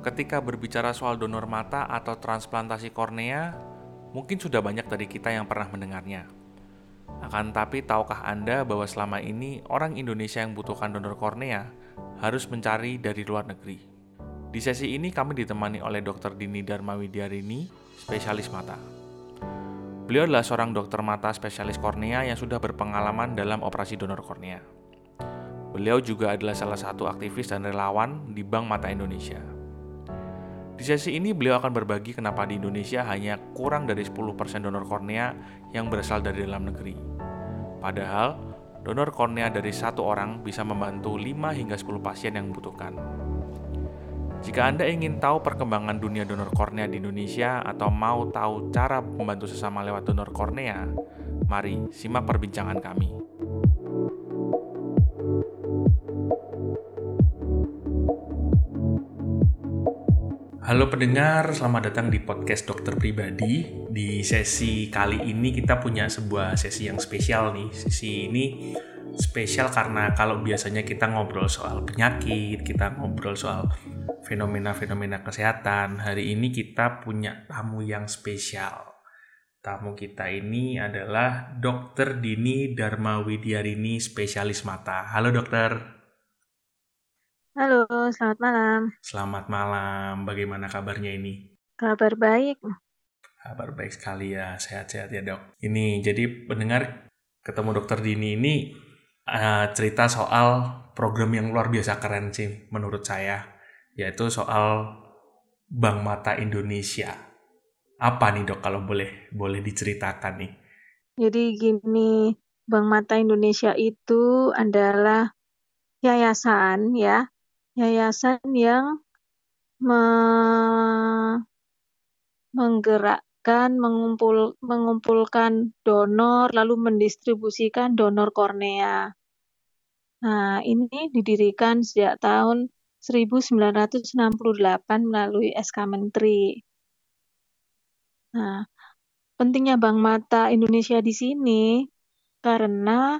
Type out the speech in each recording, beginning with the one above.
ketika berbicara soal donor mata atau transplantasi kornea, mungkin sudah banyak dari kita yang pernah mendengarnya. Akan tapi, tahukah Anda bahwa selama ini orang Indonesia yang membutuhkan donor kornea harus mencari dari luar negeri? Di sesi ini kami ditemani oleh Dr. Dini Darmawidiarini, spesialis mata. Beliau adalah seorang dokter mata spesialis kornea yang sudah berpengalaman dalam operasi donor kornea. Beliau juga adalah salah satu aktivis dan relawan di Bank Mata Indonesia. Di sesi ini beliau akan berbagi kenapa di Indonesia hanya kurang dari 10% donor kornea yang berasal dari dalam negeri. Padahal, donor kornea dari satu orang bisa membantu 5 hingga 10 pasien yang membutuhkan. Jika Anda ingin tahu perkembangan dunia donor kornea di Indonesia atau mau tahu cara membantu sesama lewat donor kornea, mari simak perbincangan kami. Halo pendengar, selamat datang di podcast dokter pribadi. Di sesi kali ini kita punya sebuah sesi yang spesial nih. Sesi ini spesial karena kalau biasanya kita ngobrol soal penyakit, kita ngobrol soal fenomena-fenomena kesehatan, hari ini kita punya tamu yang spesial. Tamu kita ini adalah Dr. Dini Dharma Widiarini, spesialis mata. Halo dokter. Halo, selamat malam. Selamat malam. Bagaimana kabarnya ini? Kabar baik. Kabar baik sekali ya. Sehat-sehat ya, Dok. Ini jadi pendengar ketemu Dokter Dini ini uh, cerita soal program yang luar biasa keren sih menurut saya, yaitu soal Bank Mata Indonesia. Apa nih, Dok, kalau boleh boleh diceritakan nih? Jadi gini, Bank Mata Indonesia itu adalah yayasan ya yayasan yang me menggerakkan, mengumpul, mengumpulkan donor, lalu mendistribusikan donor kornea. Nah, ini didirikan sejak tahun 1968 melalui SK Menteri. Nah, pentingnya Bank Mata Indonesia di sini karena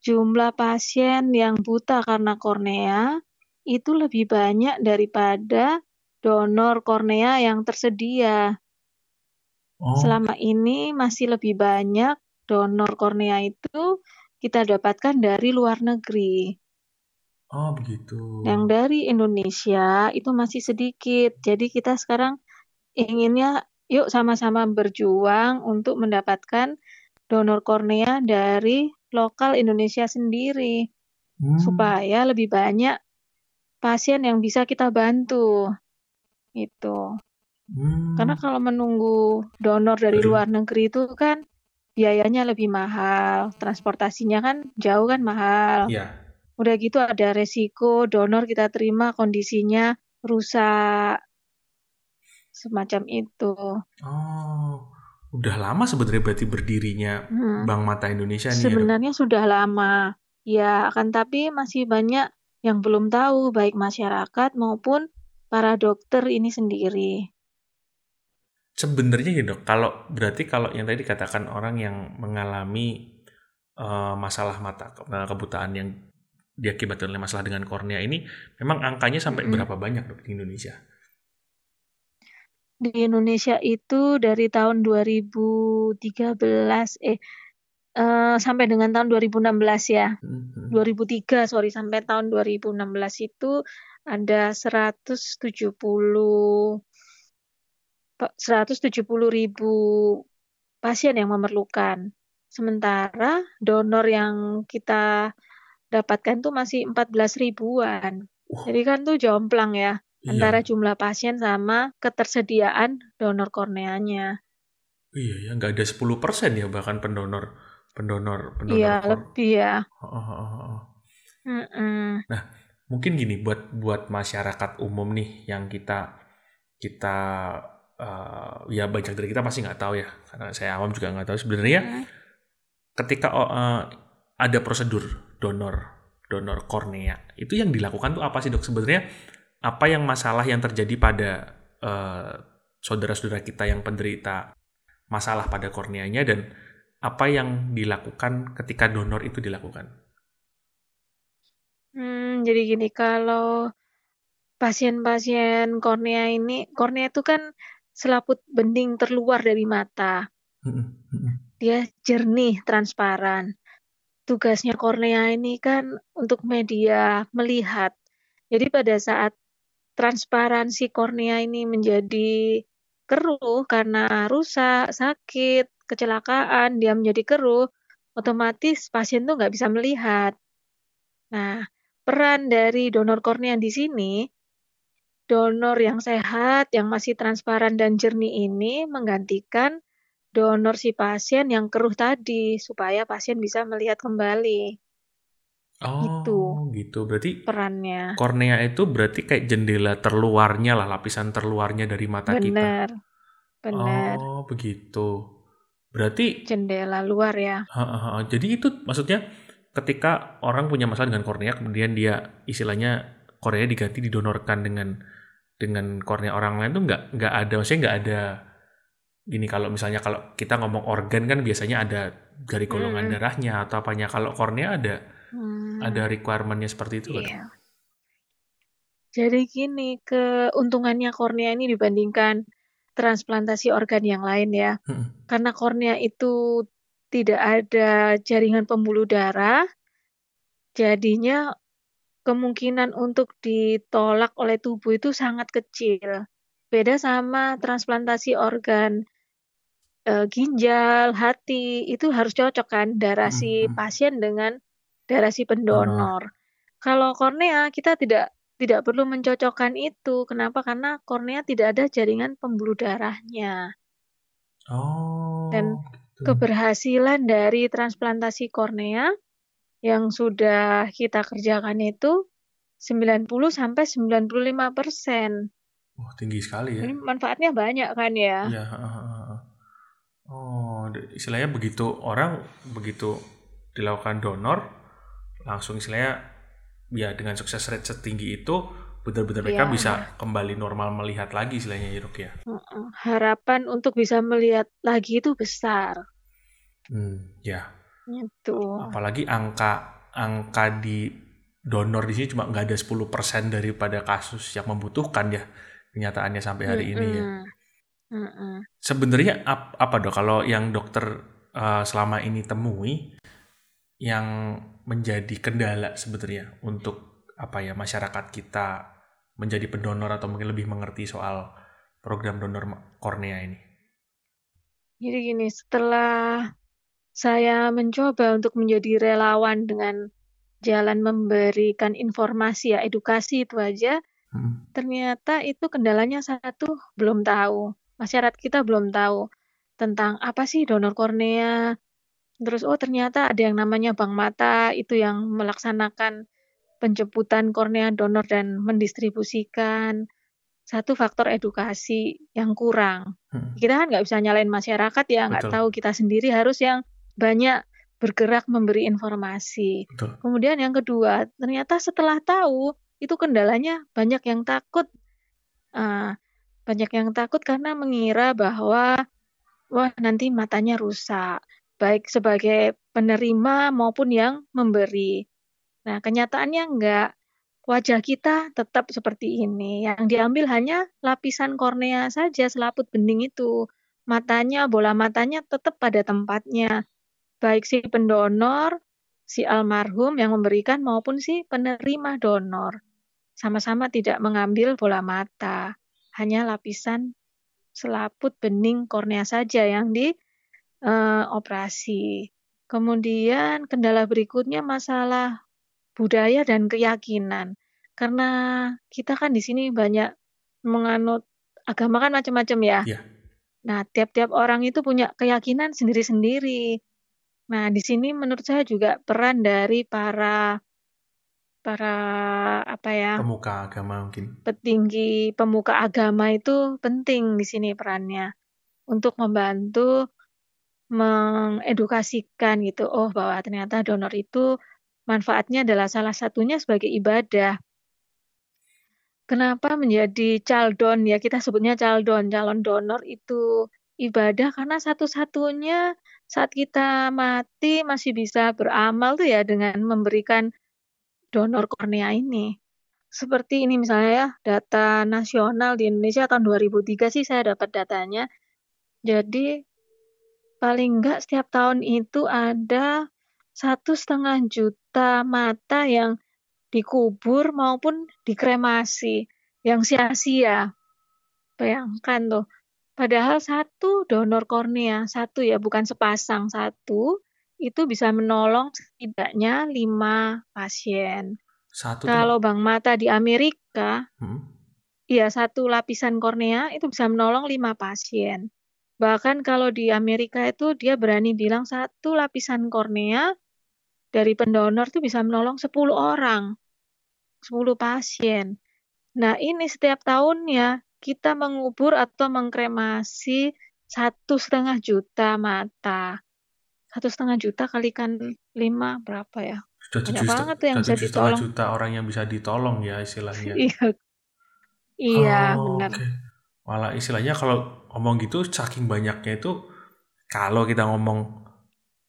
jumlah pasien yang buta karena kornea itu lebih banyak daripada donor kornea yang tersedia. Oh. Selama ini masih lebih banyak donor kornea itu kita dapatkan dari luar negeri. Oh, begitu. Yang dari Indonesia itu masih sedikit. Jadi kita sekarang inginnya yuk sama-sama berjuang untuk mendapatkan donor kornea dari lokal Indonesia sendiri. Hmm. Supaya lebih banyak pasien yang bisa kita bantu. Itu. Hmm. Karena kalau menunggu donor dari luar negeri itu kan biayanya lebih mahal, transportasinya kan jauh kan mahal. Iya. Udah gitu ada resiko donor kita terima kondisinya rusak. Semacam itu. Oh. Udah lama sebenarnya berarti berdirinya hmm. Bank Mata Indonesia nih. Ya, sebenarnya ya, sudah lama. Ya, akan tapi masih banyak yang belum tahu, baik masyarakat maupun para dokter ini sendiri. Sebenarnya ya dok, kalau berarti kalau yang tadi dikatakan orang yang mengalami uh, masalah mata kebutaan yang diakibatkan oleh masalah dengan kornea ini, memang angkanya sampai hmm. berapa banyak dok di Indonesia? Di Indonesia itu dari tahun 2013 eh Uh, sampai dengan tahun 2016 ya. Mm-hmm. 2003 sorry sampai tahun 2016 itu ada 170 170 ribu pasien yang memerlukan. Sementara donor yang kita dapatkan tuh masih 14 ribuan. Jadi kan tuh jomplang ya iya. antara jumlah pasien sama ketersediaan donor korneanya. Iya ya, nggak ada 10% ya bahkan pendonor pendonor pendonor iya lebih ya oh, oh, oh, oh. Mm -mm. nah mungkin gini buat buat masyarakat umum nih yang kita kita uh, ya banyak dari kita pasti nggak tahu ya karena saya awam juga nggak tahu sebenarnya mm. ketika uh, ada prosedur donor donor kornea itu yang dilakukan tuh apa sih dok sebenarnya apa yang masalah yang terjadi pada uh, saudara-saudara kita yang penderita masalah pada korneanya dan apa yang dilakukan ketika donor itu dilakukan? Hmm, jadi gini, kalau pasien-pasien kornea ini, kornea itu kan selaput bening terluar dari mata. Dia jernih, transparan. Tugasnya kornea ini kan untuk media melihat. Jadi pada saat transparansi kornea ini menjadi keruh karena rusak, sakit, kecelakaan, dia menjadi keruh, otomatis pasien tuh nggak bisa melihat. Nah, peran dari donor kornea di sini, donor yang sehat, yang masih transparan dan jernih ini menggantikan donor si pasien yang keruh tadi, supaya pasien bisa melihat kembali. Oh, gitu. Gitu. Berarti perannya. Kornea itu berarti kayak jendela terluarnya lah, lapisan terluarnya dari mata Bener. kita. Benar. Oh, begitu. Berarti jendela luar ya. Ha, ha, ha. Jadi itu maksudnya ketika orang punya masalah dengan kornea kemudian dia istilahnya kornea diganti didonorkan dengan dengan kornea orang lain tuh nggak nggak ada maksudnya nggak ada gini kalau misalnya kalau kita ngomong organ kan biasanya ada dari golongan hmm. darahnya atau apanya kalau kornea ada Hmm. Ada requirementnya seperti itu kan? Iya. Jadi gini, keuntungannya kornea ini dibandingkan transplantasi organ yang lain ya. Hmm. Karena kornea itu tidak ada jaringan pembuluh darah, jadinya kemungkinan untuk ditolak oleh tubuh itu sangat kecil. Beda sama transplantasi organ e, ginjal, hati, itu harus cocok kan darah si hmm. pasien dengan darah si pendonor. Kalau kornea kita tidak tidak perlu mencocokkan itu. Kenapa? Karena kornea tidak ada jaringan pembuluh darahnya. Oh. Dan gitu. keberhasilan dari transplantasi kornea yang sudah kita kerjakan itu 90 sampai 95 persen. Oh, tinggi sekali ya. Ini manfaatnya banyak kan ya? Iya. Oh, istilahnya begitu orang begitu dilakukan donor, langsung istilahnya ya dengan sukses rate setinggi itu benar-benar mereka ya. bisa kembali normal melihat lagi istilahnya ya dok ya. Harapan untuk bisa melihat lagi itu besar. Hmm, ya. Itu. Apalagi angka angka di donor di sini cuma nggak ada 10% daripada kasus yang membutuhkan ya kenyataannya sampai hari mm -mm. ini ya. Mm -mm. Sebenarnya ap, apa dok kalau yang dokter uh, selama ini temui yang menjadi kendala sebenarnya untuk apa ya masyarakat kita menjadi pendonor atau mungkin lebih mengerti soal program donor kornea ini? Jadi gini, setelah saya mencoba untuk menjadi relawan dengan jalan memberikan informasi ya edukasi itu aja, hmm. ternyata itu kendalanya satu belum tahu masyarakat kita belum tahu tentang apa sih donor kornea, Terus oh ternyata ada yang namanya bank mata itu yang melaksanakan penjemputan kornea donor dan mendistribusikan. Satu faktor edukasi yang kurang. Hmm. Kita kan nggak bisa nyalain masyarakat ya, nggak tahu kita sendiri harus yang banyak bergerak memberi informasi. Betul. Kemudian yang kedua, ternyata setelah tahu itu kendalanya banyak yang takut. Uh, banyak yang takut karena mengira bahwa wah nanti matanya rusak baik sebagai penerima maupun yang memberi. Nah, kenyataannya enggak. Wajah kita tetap seperti ini. Yang diambil hanya lapisan kornea saja, selaput bening itu. Matanya, bola matanya tetap pada tempatnya. Baik si pendonor, si almarhum yang memberikan maupun si penerima donor. Sama-sama tidak mengambil bola mata. Hanya lapisan selaput bening kornea saja yang di uh, operasi. Kemudian kendala berikutnya masalah budaya dan keyakinan. Karena kita kan di sini banyak menganut agama kan macam-macam ya. ya. Nah, tiap-tiap orang itu punya keyakinan sendiri-sendiri. Nah, di sini menurut saya juga peran dari para para apa ya? Pemuka agama mungkin. Petinggi pemuka agama itu penting di sini perannya untuk membantu mengedukasikan gitu, oh bahwa ternyata donor itu manfaatnya adalah salah satunya sebagai ibadah. Kenapa menjadi caldon ya kita sebutnya caldon, calon donor itu ibadah karena satu-satunya saat kita mati masih bisa beramal tuh ya dengan memberikan donor kornea ini. seperti ini misalnya ya, data nasional di Indonesia tahun 2003 sih saya dapat datanya. Jadi paling enggak setiap tahun itu ada satu setengah juta mata yang dikubur maupun dikremasi yang sia-sia. Bayangkan tuh. Padahal satu donor kornea, satu ya, bukan sepasang, satu, itu bisa menolong setidaknya lima pasien. Satu Kalau Bang Mata di Amerika, hmm? ya satu lapisan kornea itu bisa menolong lima pasien. Bahkan kalau di Amerika itu dia berani bilang satu lapisan kornea dari pendonor itu bisa menolong 10 orang, 10 pasien. Nah ini setiap tahunnya kita mengubur atau mengkremasi satu setengah juta mata. Satu setengah juta kalikan lima berapa ya? Sudah tujuh banget tuh yang bisa ditolong. juta orang yang bisa ditolong ya istilahnya. iya, iya oh, benar. Okay. Malah istilahnya kalau ngomong gitu saking banyaknya itu kalau kita ngomong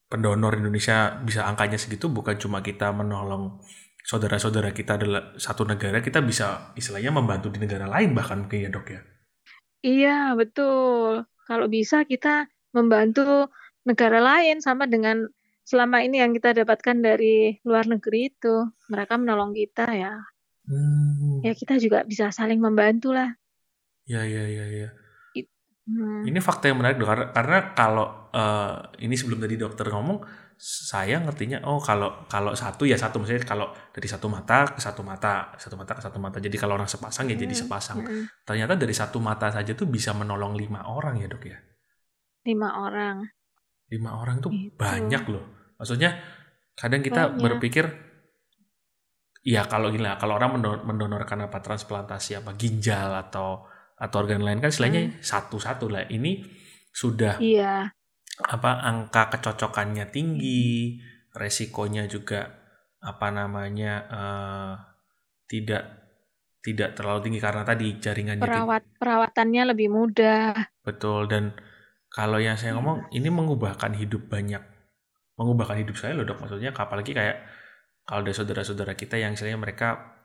pendonor Indonesia bisa angkanya segitu bukan cuma kita menolong saudara-saudara kita adalah satu negara kita bisa istilahnya membantu di negara lain bahkan mungkin ya dok ya. Iya betul. Kalau bisa kita membantu negara lain sama dengan selama ini yang kita dapatkan dari luar negeri itu mereka menolong kita ya. Hmm. ya kita juga bisa saling membantu lah ya ya ya ya Hmm. Ini fakta yang menarik karena, karena kalau uh, ini sebelum tadi dokter ngomong, saya ngertinya oh kalau kalau satu ya satu maksudnya kalau dari satu mata ke satu mata satu mata ke satu mata jadi kalau orang sepasang ya hmm. jadi sepasang hmm. ternyata dari satu mata saja tuh bisa menolong lima orang ya dok ya lima orang lima orang tuh itu. banyak loh maksudnya kadang kita banyak. berpikir ya kalau gila kalau orang mendonorkan apa transplantasi apa ginjal atau atau organ lain kan istilahnya hmm. satu-satu lah. Ini sudah iya. apa angka kecocokannya tinggi, resikonya juga apa namanya uh, tidak tidak terlalu tinggi karena tadi jaringannya perawat perawatannya lebih mudah. Betul dan kalau yang saya ngomong hmm. ini mengubahkan hidup banyak mengubahkan hidup saya loh dok maksudnya apalagi kayak kalau ada saudara-saudara kita yang istilahnya mereka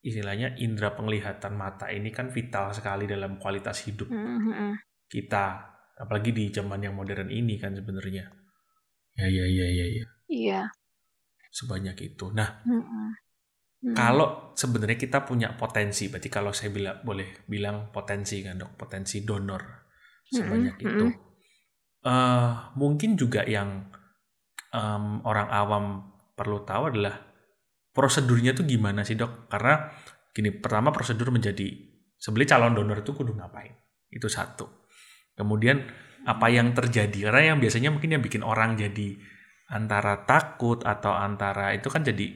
istilahnya indera penglihatan mata ini kan vital sekali dalam kualitas hidup mm-hmm. kita apalagi di zaman yang modern ini kan sebenarnya. Ya ya ya ya ya. Iya. Sebanyak itu. Nah mm-hmm. kalau sebenarnya kita punya potensi berarti kalau saya bilang boleh bilang potensi kan dok? Potensi donor sebanyak mm-hmm. itu. Uh, mungkin juga yang um, orang awam perlu tahu adalah prosedurnya tuh gimana sih dok? Karena gini, pertama prosedur menjadi sebenarnya calon donor itu kudu ngapain? Itu satu. Kemudian apa yang terjadi? Karena yang biasanya mungkin yang bikin orang jadi antara takut atau antara itu kan jadi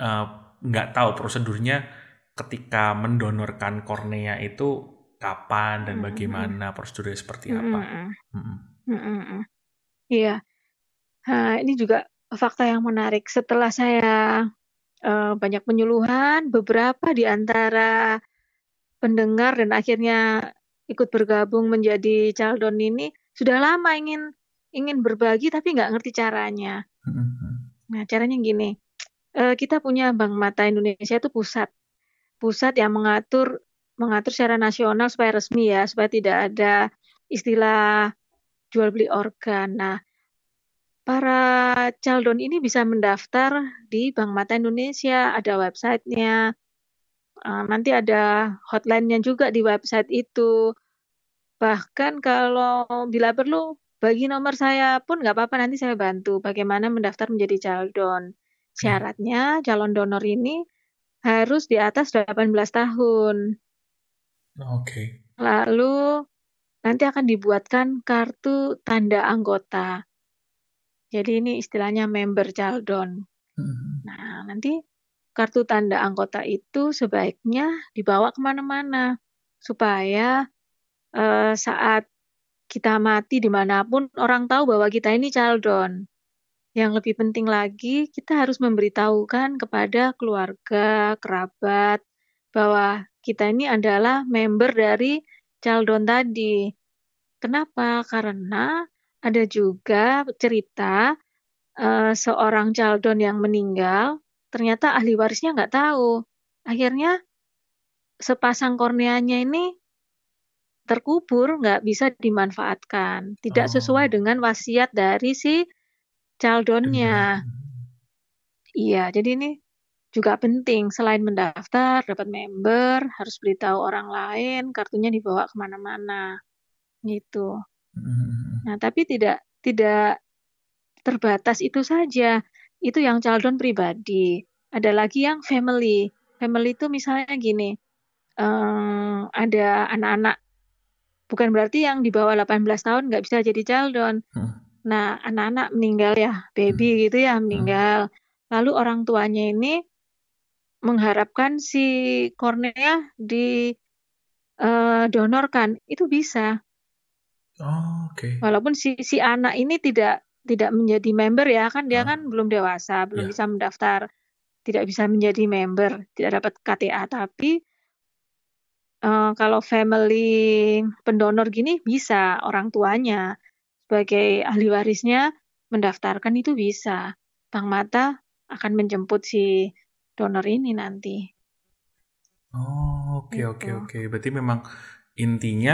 eh, nggak uh, tahu prosedurnya ketika mendonorkan kornea itu kapan dan bagaimana prosedurnya seperti apa. Iya. Nah, ini juga fakta yang menarik. Setelah saya uh, banyak penyuluhan, beberapa di antara pendengar dan akhirnya ikut bergabung menjadi caldon ini sudah lama ingin ingin berbagi tapi nggak ngerti caranya. Mm-hmm. Nah caranya gini, uh, kita punya Bank Mata Indonesia itu pusat, pusat yang mengatur mengatur secara nasional supaya resmi ya, supaya tidak ada istilah jual beli organ. Nah para caldon ini bisa mendaftar di Bank Mata Indonesia, ada websitenya, uh, nanti ada hotline-nya juga di website itu. Bahkan kalau bila perlu, bagi nomor saya pun nggak apa-apa, nanti saya bantu bagaimana mendaftar menjadi caldon. Syaratnya calon donor ini harus di atas 18 tahun. Oke. Okay. Lalu nanti akan dibuatkan kartu tanda anggota. Jadi ini istilahnya member Caldon. Hmm. Nah, nanti kartu tanda anggota itu sebaiknya dibawa ke mana-mana supaya uh, saat kita mati di mana pun orang tahu bahwa kita ini Caldon. Yang lebih penting lagi, kita harus memberitahukan kepada keluarga, kerabat, bahwa kita ini adalah member dari Caldon tadi. Kenapa? Karena ada juga cerita uh, seorang caldon yang meninggal, ternyata ahli warisnya nggak tahu akhirnya sepasang korneanya ini terkubur, nggak bisa dimanfaatkan. Tidak Oh. sesuai dengan wasiat dari si caldonnya. Iya, jadi ini juga penting. Selain mendaftar, dapat member, harus beritahu orang lain, kartunya dibawa ke mana-mana. Gitu. Hmm. Nah, tapi tidak tidak terbatas itu saja. Itu yang caldon pribadi. Ada lagi yang family. Family itu misalnya gini, eh, ada anak-anak bukan berarti yang di bawah 18 tahun nggak bisa jadi caldon. Hmm. Nah, anak-anak meninggal ya, baby gitu ya meninggal. Lalu orang tuanya ini mengharapkan si kornea didonorkan, itu bisa. Oh, oke. Walaupun si si anak ini tidak tidak menjadi member ya, kan dia Ah. kan belum dewasa, belum Ya. bisa mendaftar, tidak bisa menjadi member, tidak dapat KTA, tapi eh, kalau family pendonor gini bisa orang tuanya sebagai ahli warisnya mendaftarkan itu bisa. Bank Mata akan menjemput si donor ini nanti. Oh, oke oke Gitu. oke. Berarti memang intinya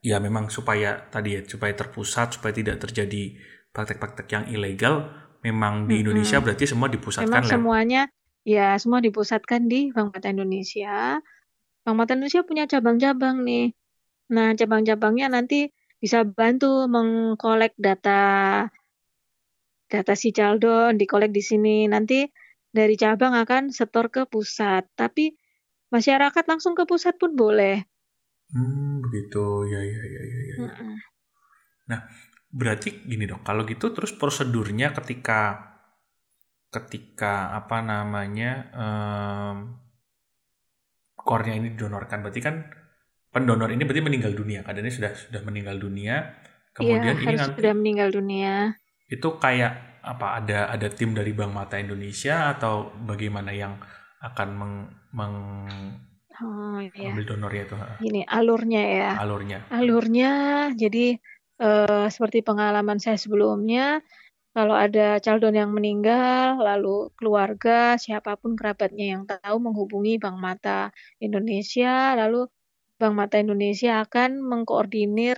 ya memang supaya tadi ya supaya terpusat supaya tidak terjadi praktek-praktek yang ilegal memang di. Indonesia berarti semua dipusatkan Memang semuanya ya semua dipusatkan di Bank Mata Indonesia. Bank Mata Indonesia punya cabang-cabang nih. Nah, cabang-cabangnya nanti bisa bantu mengkolek data data si caldon, dikolek di sini. Nanti dari cabang akan setor ke pusat. Tapi masyarakat langsung ke pusat pun boleh. Hmm, begitu. Ya ya ya ya ya. Mm-mm. Berarti gini dong, kalau gitu terus prosedurnya ketika ketika apa namanya em, kornea ini didonorkan, berarti kan pendonor ini berarti meninggal dunia, keadaannya sudah sudah meninggal dunia. Kemudian Iya, ini harus nanti sudah meninggal dunia. itu kayak apa ada ada tim dari Bank Mata Indonesia atau bagaimana yang akan meng, meng- Oh, iya. donornya itu Gini, alurnya ya. alurnya. Alurnya, jadi eh, seperti pengalaman saya sebelumnya, kalau ada caldon yang meninggal, lalu keluarga, siapa pun kerabatnya yang tahu menghubungi Bank Mata Indonesia, lalu Bank Mata Indonesia akan mengkoordinir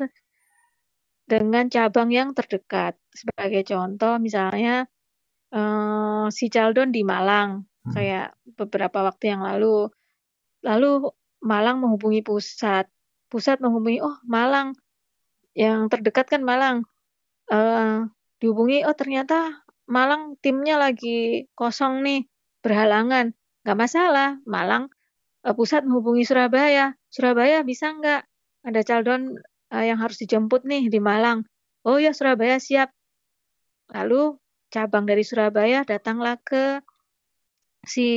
dengan cabang yang terdekat. Sebagai contoh, misalnya eh, si caldon di Malang, Hmm. kayak beberapa waktu yang lalu. Lalu Malang menghubungi pusat. Pusat menghubungi, oh Malang, yang terdekat kan Malang. Eh, dihubungi, oh ternyata Malang timnya lagi kosong nih, berhalangan. Nggak masalah, Malang eh, pusat menghubungi Surabaya. Surabaya bisa nggak? Ada caldon eh, yang harus dijemput nih di Malang. Oh ya Surabaya siap. Lalu cabang dari Surabaya datanglah ke si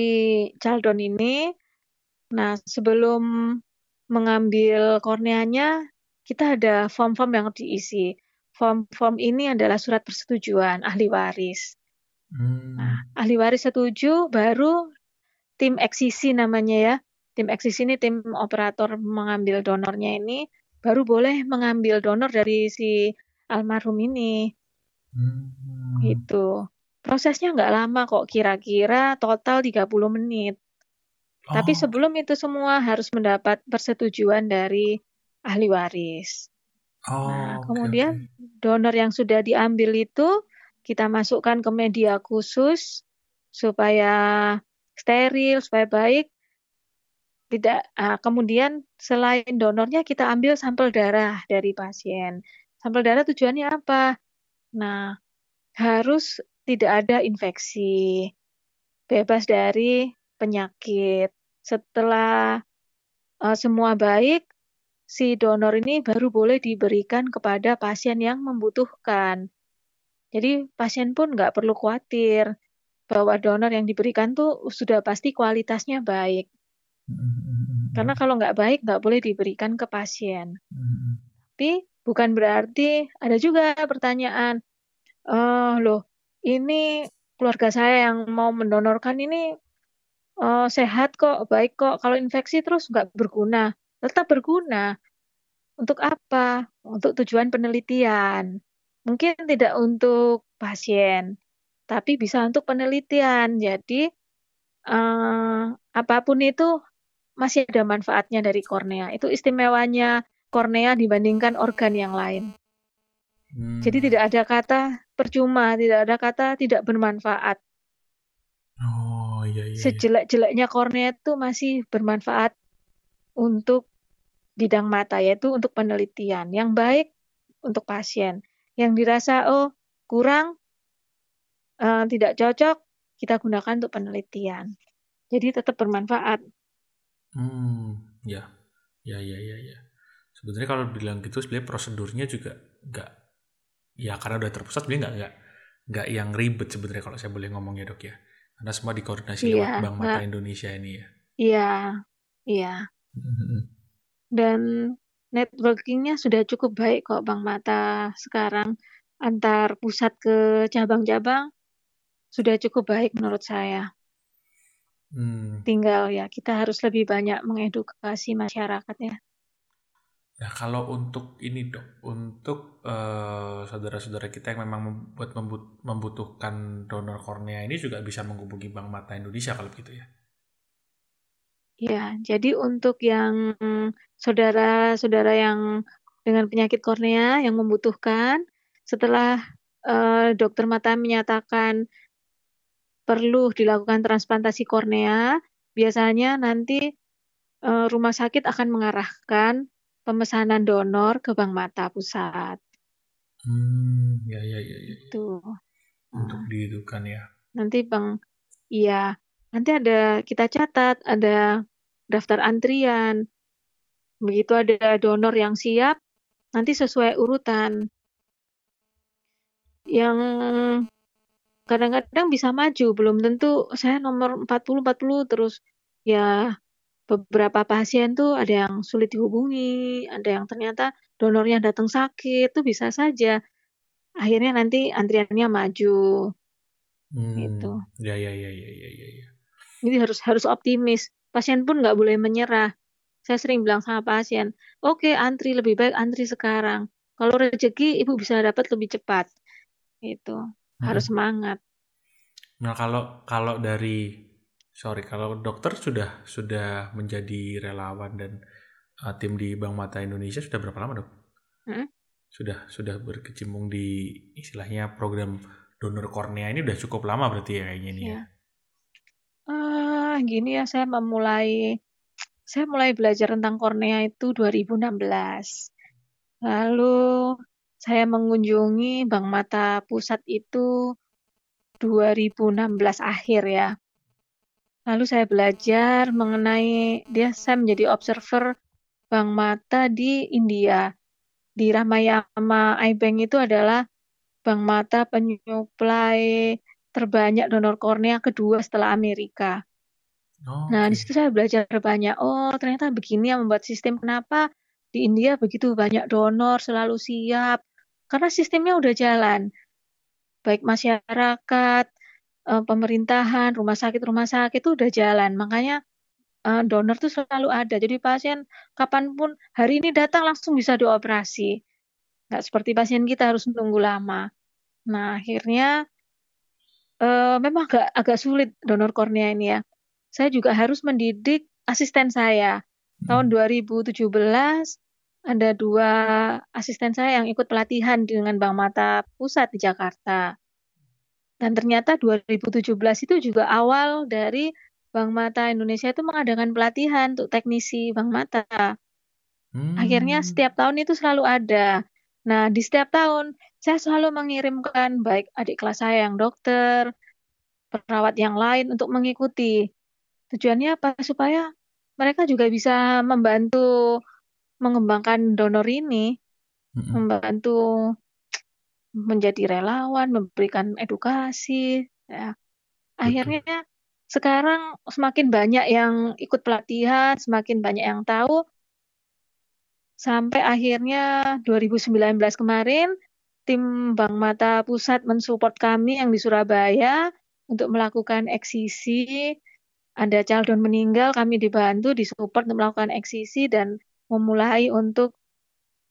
caldon ini. Nah, sebelum mengambil korneanya, kita ada form-form yang diisi. Form-form ini adalah surat persetujuan ahli waris. Hmm. Nah, ahli waris setuju, baru tim eksisi namanya ya. Tim eksisi ini tim operator mengambil donornya ini, baru boleh mengambil donor dari si almarhum ini. Hmm. Gitu. Prosesnya nggak lama kok, kira-kira total 30 menit. Tapi Oh, sebelum itu semua harus mendapat persetujuan dari ahli waris. oh, Nah, kemudian oke. donor yang sudah diambil itu kita masukkan ke media khusus supaya steril, supaya baik. Tidak, ah, kemudian selain donornya kita ambil sampel darah dari pasien. Sampel darah tujuannya apa? Nah, harus tidak ada infeksi, bebas dari penyakit. Setelah eh, semua baik, si donor ini baru boleh diberikan kepada pasien yang membutuhkan. Jadi pasien pun nggak perlu khawatir bahwa donor yang diberikan tuh sudah pasti kualitasnya baik. Karena kalau nggak baik nggak boleh diberikan ke pasien. Hmm. Tapi bukan berarti ada juga pertanyaan, eh loh ini keluarga saya yang mau mendonorkan ini eh, sehat kok, baik kok. Kalau infeksi terus nggak berguna, tetap berguna. Untuk apa? Untuk tujuan penelitian. Mungkin tidak untuk pasien, tapi bisa untuk penelitian. Jadi uh, apa pun itu masih ada manfaatnya dari kornea. Itu istimewanya kornea dibandingkan organ yang lain. Hmm. Jadi tidak ada kata percuma, tidak ada kata tidak bermanfaat. Oh iya iya. iya. Sejelek-jeleknya kornea itu masih bermanfaat untuk bidang mata yaitu untuk penelitian. Yang baik untuk pasien. Yang dirasa oh kurang uh, tidak cocok kita gunakan untuk penelitian. Jadi tetap bermanfaat. Hmm, ya, ya, ya, ya, ya. Sebenarnya kalau bilang gitu, sebenarnya prosedurnya juga nggak, ya karena udah terpusat, sebenarnya nggak, nggak, nggak yang ribet sebenarnya kalau saya boleh ngomong ya dok ya. Karena semua dikoordinasi iya, lewat Bank Mata Indonesia ini ya. Iya, iya. Mm-hmm. Dan networkingnya sudah cukup baik kok Bank Mata sekarang antar pusat ke cabang-cabang sudah cukup baik menurut saya. Hmm. Tinggal ya kita harus lebih banyak mengedukasi masyarakat ya. Nah kalau untuk ini dok, untuk uh, saudara-saudara kita yang memang membuat membutuhkan donor kornea ini juga bisa menghubungi Bank Mata Indonesia kalau begitu ya? Ya, jadi untuk yang saudara-saudara yang dengan penyakit kornea yang membutuhkan, setelah uh, dokter mata menyatakan perlu dilakukan transplantasi kornea, biasanya nanti uh, rumah sakit akan mengarahkan pemesanan donor ke bank mata pusat. Hmm, ya ya ya. ya. Itu. Untuk nah. dihidupkan ya. Nanti bang, iya. Nanti ada kita catat ada daftar antrian. Begitu ada donor yang siap, nanti sesuai urutan. Yang kadang-kadang bisa maju, belum tentu saya nomor 40 40 terus ya beberapa pasien tuh ada yang sulit dihubungi, ada yang ternyata donornya datang sakit, itu bisa saja. Akhirnya nanti antriannya maju. Hmm, gitu. Ya ya ya ya ya ya. ya. Jadi harus harus optimis. Pasien pun nggak boleh menyerah. Saya sering bilang sama pasien, oke okay, antri lebih baik antri sekarang. Kalau rezeki ibu bisa dapat lebih cepat. Itu harus semangat. Nah kalau kalau dari sorry kalau dokter sudah sudah menjadi relawan dan uh, tim di Bank Mata Indonesia sudah berapa lama dok? Hmm? Sudah sudah berkecimpung di istilahnya program donor kornea ini udah cukup lama berarti ya kayaknya ini ya. Uh, gini ya saya memulai saya mulai belajar tentang kornea itu 2016. Lalu saya mengunjungi Bank Mata Pusat itu 2016 akhir ya. Lalu saya belajar mengenai dia saya menjadi observer Bank Mata di India. Di Ramayama iBank itu adalah Bank Mata penyuplai terbanyak donor kornea kedua setelah Amerika. Oh, nah, di situ saya belajar banyak. Oh, ternyata begini yang membuat sistem. Kenapa di India begitu banyak donor selalu siap? Karena sistemnya udah jalan. Baik masyarakat, eh, pemerintahan, rumah sakit-rumah sakit itu udah jalan. Makanya eh, donor tuh selalu ada. Jadi pasien kapan pun hari ini datang langsung bisa dioperasi. Nggak seperti pasien kita harus menunggu lama. Nah, akhirnya uh, memang agak, agak sulit donor kornea ini ya. Saya juga harus mendidik asisten saya. Tahun 2017 ada dua asisten saya yang ikut pelatihan dengan Bank Mata Pusat di Jakarta. Dan ternyata 2017 itu juga awal dari Bank Mata Indonesia itu mengadakan pelatihan untuk teknisi Bank Mata. Hmm. Akhirnya setiap tahun itu selalu ada. Nah, di setiap tahun saya selalu mengirimkan baik adik kelas saya yang dokter, perawat yang lain untuk mengikuti. Tujuannya apa? Supaya mereka juga bisa membantu mengembangkan donor ini, mm-hmm. membantu menjadi relawan, memberikan edukasi. Ya. Akhirnya sekarang semakin banyak yang ikut pelatihan, semakin banyak yang tahu. Sampai akhirnya 2019 kemarin, tim Bank Mata Pusat mensupport kami yang di Surabaya untuk melakukan eksisi. Ada calon meninggal, kami dibantu, disupport untuk melakukan eksisi dan memulai untuk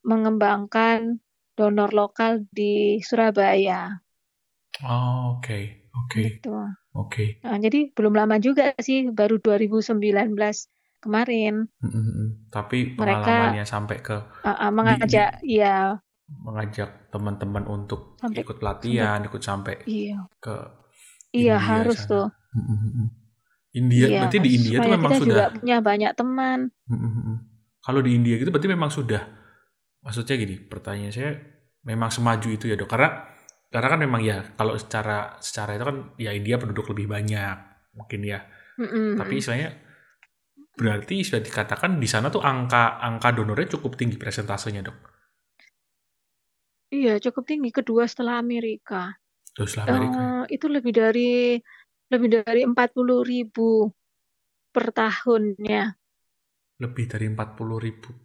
mengembangkan donor lokal di Surabaya. Oh, oke, okay. Oke. Gitu. Oke. Nah, jadi belum lama juga sih, baru 2019 kemarin. Mm, mm, mm. Tapi Mereka pengalamannya sampai ke uh, uh, di, di mengajak, iya, mengajak teman-teman untuk sampai ikut sampai, pelatihan, ikut sampai iya, ke iya India harus sana. tuh. India, Iya, berarti di India supaya memang kita sudah. juga punya banyak teman. Kalau di India gitu berarti memang sudah. Maksudnya gini, pertanyaan saya memang semaju itu ya dok. Karena karena kan memang ya kalau secara secara itu kan ya India penduduk lebih banyak mungkin ya. Mm-mm, Tapi istilahnya berarti sudah dikatakan di sana tuh angka angka donornya cukup tinggi presentasenya dok. Iya, cukup tinggi. Kedua setelah Amerika. Terus lah Amerika. Eh, itu lebih dari lebih dari 40 ribu per tahunnya. Lebih dari 40 ribu.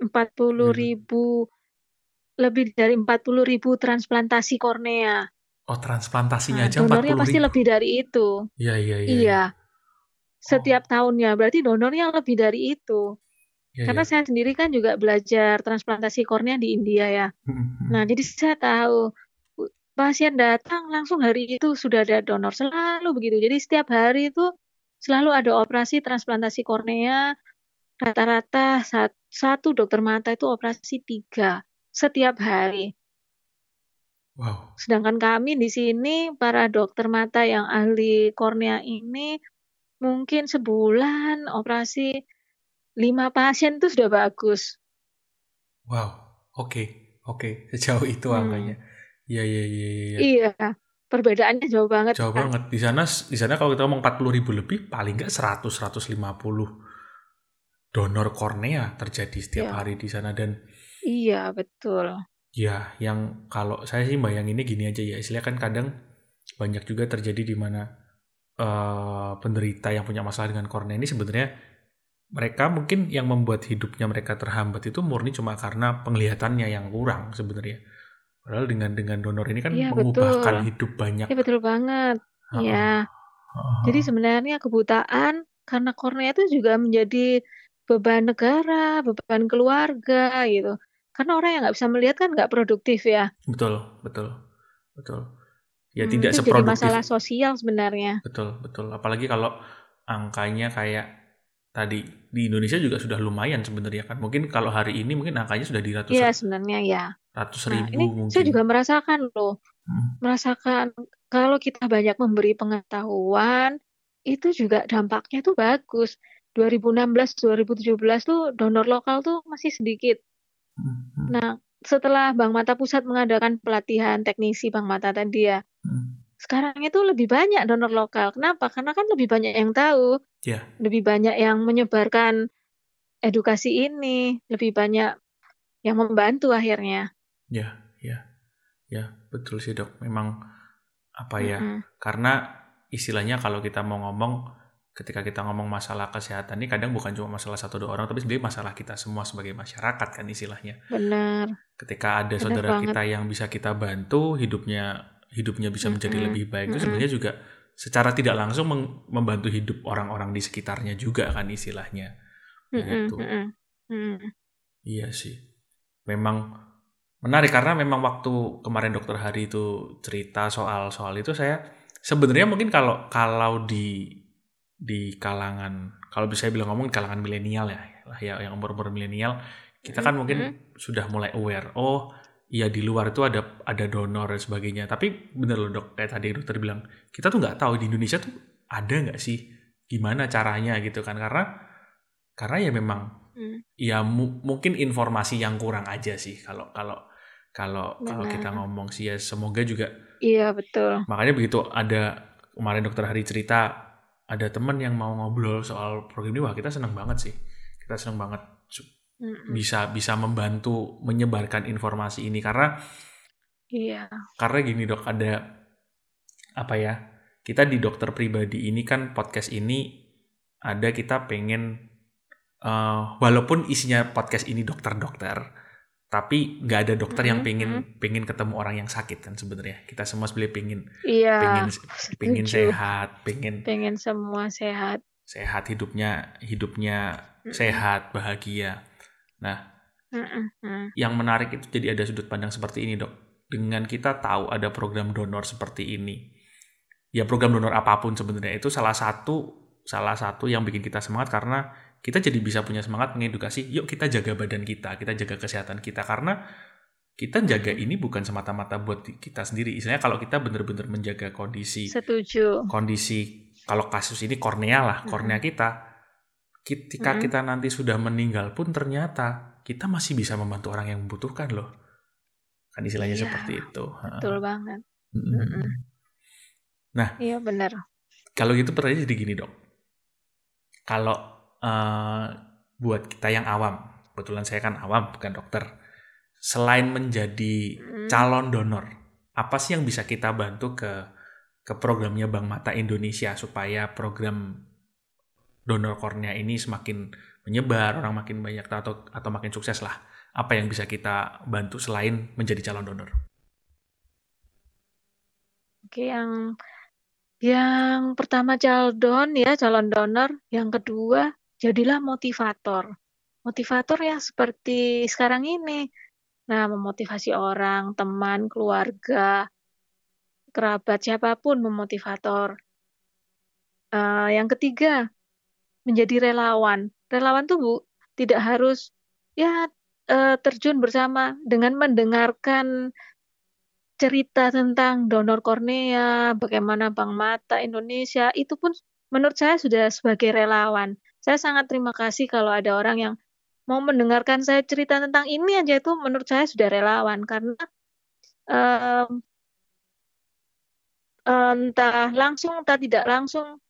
40 Gila. ribu lebih dari 40 ribu transplantasi kornea. Oh transplantasinya Nah, aja donornya 40 pasti ribu. lebih dari itu. Iya iya iya. iya. Iya, Oh setiap tahunnya. Berarti donornya lebih dari itu. iya Karena iya. saya sendiri kan juga belajar transplantasi kornea di India ya. Mm, mm, mm. Nah, jadi saya tahu pasien datang langsung hari itu sudah ada donor selalu begitu. Jadi setiap hari itu selalu ada operasi transplantasi kornea. Rata-rata sat- satu dokter mata itu operasi tiga setiap hari. Wow. Sedangkan kami di sini para dokter mata yang ahli kornea ini mungkin sebulan operasi lima pasien itu sudah bagus. Wow. Oke. Oke. Sejauh itu Hmm. angkanya. Iya iya iya iya. iya. Iya, perbedaannya jauh banget Jauh kan. banget. Di sana di sana kalau kita ngomong 40 ribu lebih paling nggak 100 150 donor kornea terjadi setiap Iya, hari di sana dan iya betul. ya yang kalau saya sih bayanginnya gini aja ya istilahnya kan kadang banyak juga terjadi di mana eh, penderita yang punya masalah dengan kornea ini sebenarnya mereka mungkin yang membuat hidupnya mereka terhambat itu murni cuma karena penglihatannya yang kurang sebenarnya. Padahal dengan dengan donor ini kan Iya mengubahkan betul. hidup banyak. Iya betul banget. Heeh, Ya, heeh, jadi sebenarnya kebutaan karena kornea itu juga menjadi beban negara, beban keluarga gitu. Karena orang yang nggak bisa melihat kan nggak produktif ya. Betul, betul, betul. Ya Hmm, tidak itu jadi seproduktif. masalah sosial sebenarnya. Betul, betul. Apalagi kalau angkanya kayak tadi di Indonesia juga sudah lumayan sebenarnya kan. Mungkin kalau hari ini mungkin angkanya sudah di ratus Iya sebenarnya ya. ratus Nah, ribu ini saya mungkin. juga merasakan loh, Hmm, merasakan kalau kita banyak memberi pengetahuan, itu juga dampaknya tuh bagus. 2016, 2017 tuh donor lokal tuh masih sedikit. hmm, hmm, Nah, setelah Bank Mata Pusat mengadakan pelatihan teknisi Bank Mata tadi ya, hmm. sekarang itu lebih banyak donor lokal. Kenapa? Karena kan lebih banyak yang tahu, Ya, lebih banyak yang menyebarkan edukasi ini, lebih banyak yang membantu akhirnya. ya, ya, ya, betul sih dok. Memang apa ya? Mm-mm. Karena istilahnya kalau kita mau ngomong, ketika kita ngomong masalah kesehatan ini kadang bukan cuma masalah satu dua orang, tapi sebenarnya masalah kita semua sebagai masyarakat kan istilahnya. Benar, ketika ada benar saudara banget. kita yang bisa kita bantu hidupnya hidupnya bisa menjadi Mm-mm. lebih baik itu Mm-mm. sebenarnya juga secara tidak langsung membantu hidup orang-orang di sekitarnya juga kan istilahnya begitu mm. iya sih memang menarik karena memang waktu kemarin dokter Hari itu cerita soal soal itu saya sebenarnya mungkin kalau kalau di di kalangan kalau bisa saya bilang ngomong di kalangan milenial ya lah ya yang umur umur milenial kita kan mungkin Mm-mm. sudah mulai aware oh iya di luar itu ada ada donor dan sebagainya. Tapi bener loh dok kayak tadi dokter bilang kita tuh nggak tahu di Indonesia tuh ada nggak sih gimana caranya gitu kan. Karena karena ya memang Mm, ya mu- mungkin informasi yang kurang aja sih kalau kalau kalau kalau kita ngomong sih ya. Semoga juga Iya, betul. makanya begitu ada kemarin dokter Hari cerita ada teman yang mau ngobrol soal program ini wah kita senang banget sih. Kita senang banget bisa bisa membantu menyebarkan informasi ini. Karena Iya, karena gini dok ada apa ya kita di dokter pribadi ini kan podcast ini ada kita pengen eh, walaupun isinya podcast ini dokter-dokter tapi nggak ada dokter yang Mm-mm, pengen mm. pengen ketemu orang yang sakit kan sebenarnya kita semua sebenarnya pengen Iya, pengen pengen sehat pengen Pengen semua sehat. sehat hidupnya hidupnya Mm-mm. sehat bahagia nah Mm-mm, mm. yang menarik itu jadi ada sudut pandang seperti ini dok dengan kita tahu ada program donor seperti ini ya program donor apa pun sebenarnya itu salah satu salah satu yang bikin kita semangat karena kita jadi bisa punya semangat mengedukasi yuk kita jaga badan kita kita jaga kesehatan kita. Karena kita jaga ini bukan semata-mata buat kita sendiri. Istilahnya kalau kita benar-benar menjaga kondisi setuju. kondisi kalau kasus ini kornea lah kornea hmm. kita ketika hmm. kita nanti sudah meninggal pun ternyata kita masih bisa membantu orang yang membutuhkan loh. Kan istilahnya iya, seperti itu. Betul banget. Hmm. nah iya benar kalau gitu pertanyaan jadi gini dok. Kalau uh, buat kita yang awam, kebetulan saya kan awam bukan dokter, selain menjadi hmm. calon donor, apa sih yang bisa kita bantu ke ke programnya Bank Mata Indonesia supaya program donor kornea ini semakin menyebar, orang makin banyak atau atau makin sukses lah. Apa yang bisa kita bantu selain menjadi calon donor? Oke, yang yang pertama calon ya, calon donor. Yang kedua, jadilah motivator. Motivator ya seperti sekarang ini. Nah, memotivasi orang, teman, keluarga, kerabat, siapa pun memotivator. Uh, yang ketiga, menjadi relawan. Relawan tuh Bu, tidak harus ya uh, terjun bersama dengan mendengarkan cerita tentang donor kornea, bagaimana Bank Mata Indonesia, itu pun menurut saya sudah sebagai relawan. Saya sangat terima kasih kalau ada orang yang mau mendengarkan saya cerita tentang ini aja itu menurut saya sudah relawan karena um, entah langsung entah tidak langsung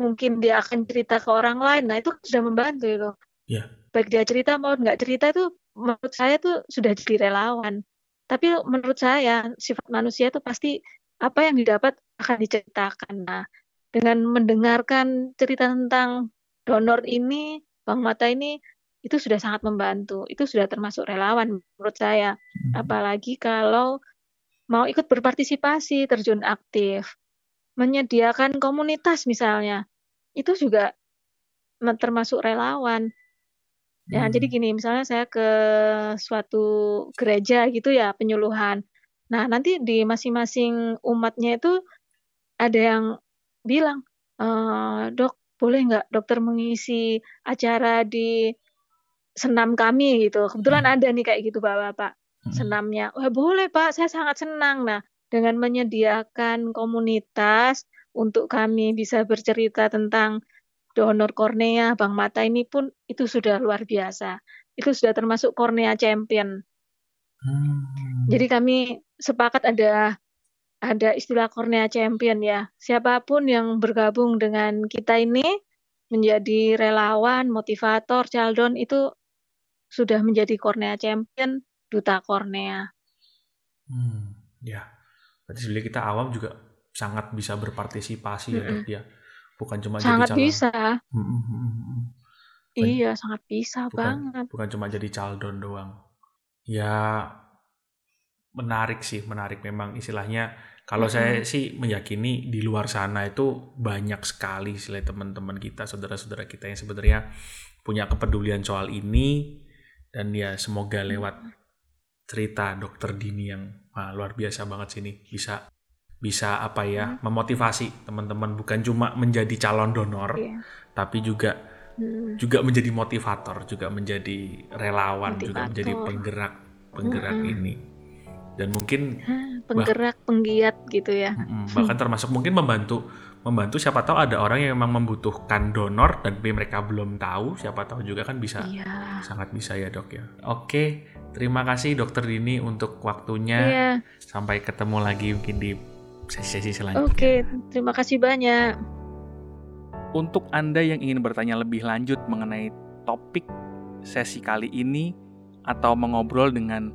mungkin dia akan cerita ke orang lain. Nah itu sudah membantu itu. Yeah. Baik dia cerita mau nggak cerita itu menurut saya itu sudah jadi relawan. Tapi menurut saya sifat manusia itu pasti apa yang didapat akan diceritakan. Nah, dengan mendengarkan cerita tentang donor ini, Bang Mata ini itu sudah sangat membantu. Itu sudah termasuk relawan menurut saya. Hmm. Apalagi kalau mau ikut berpartisipasi, terjun aktif, menyediakan komunitas misalnya. Itu juga termasuk relawan. Ya, hmm. jadi gini, misalnya saya ke suatu gereja gitu ya, penyuluhan. Nah, nanti di masing-masing umatnya itu ada yang bilang, e, dok, boleh nggak dokter mengisi acara di senam kami gitu. Kebetulan hmm. ada nih kayak gitu bapak-bapak hmm. senamnya. Wah boleh pak, saya sangat senang. Nah, dengan menyediakan komunitas untuk kami bisa bercerita tentang donor kornea, Bang Mata ini pun itu sudah luar biasa. Itu sudah termasuk kornea champion. Hmm. Jadi kami sepakat ada ada istilah kornea champion ya. Siapa pun yang bergabung dengan kita ini menjadi relawan, motivator, caldon itu sudah menjadi kornea champion, duta kornea. Hmm, ya. Berarti sebenarnya kita awam juga sangat bisa berpartisipasi mm -mm. ya, ya bukan cuma sangat jadi bisa iya sangat bisa bukan, banget bukan cuma jadi caldon doang ya menarik sih menarik memang istilahnya kalau mm -hmm. saya sih meyakini di luar sana itu banyak sekali selain teman-teman kita saudara-saudara kita yang sebenarnya punya kepedulian soal ini dan ya semoga lewat cerita dokter Dini yang wah, luar biasa banget sini bisa bisa apa ya hmm. memotivasi teman-teman bukan cuma menjadi calon donor yeah. tapi juga hmm. juga menjadi motivator juga menjadi relawan motivator. juga menjadi penggerak penggerak hmm. ini dan mungkin penggerak bah, penggiat gitu ya bahkan termasuk mungkin membantu membantu siapa tahu ada orang yang memang membutuhkan donor dan mereka belum tahu siapa tahu juga kan bisa yeah. sangat bisa ya dok ya oke terima kasih dokter Dini untuk waktunya yeah. sampai ketemu lagi mungkin di sesi-sesi selanjutnya. Oke, terima kasih banyak. Untuk Anda yang ingin bertanya lebih lanjut mengenai topik sesi kali ini atau mengobrol dengan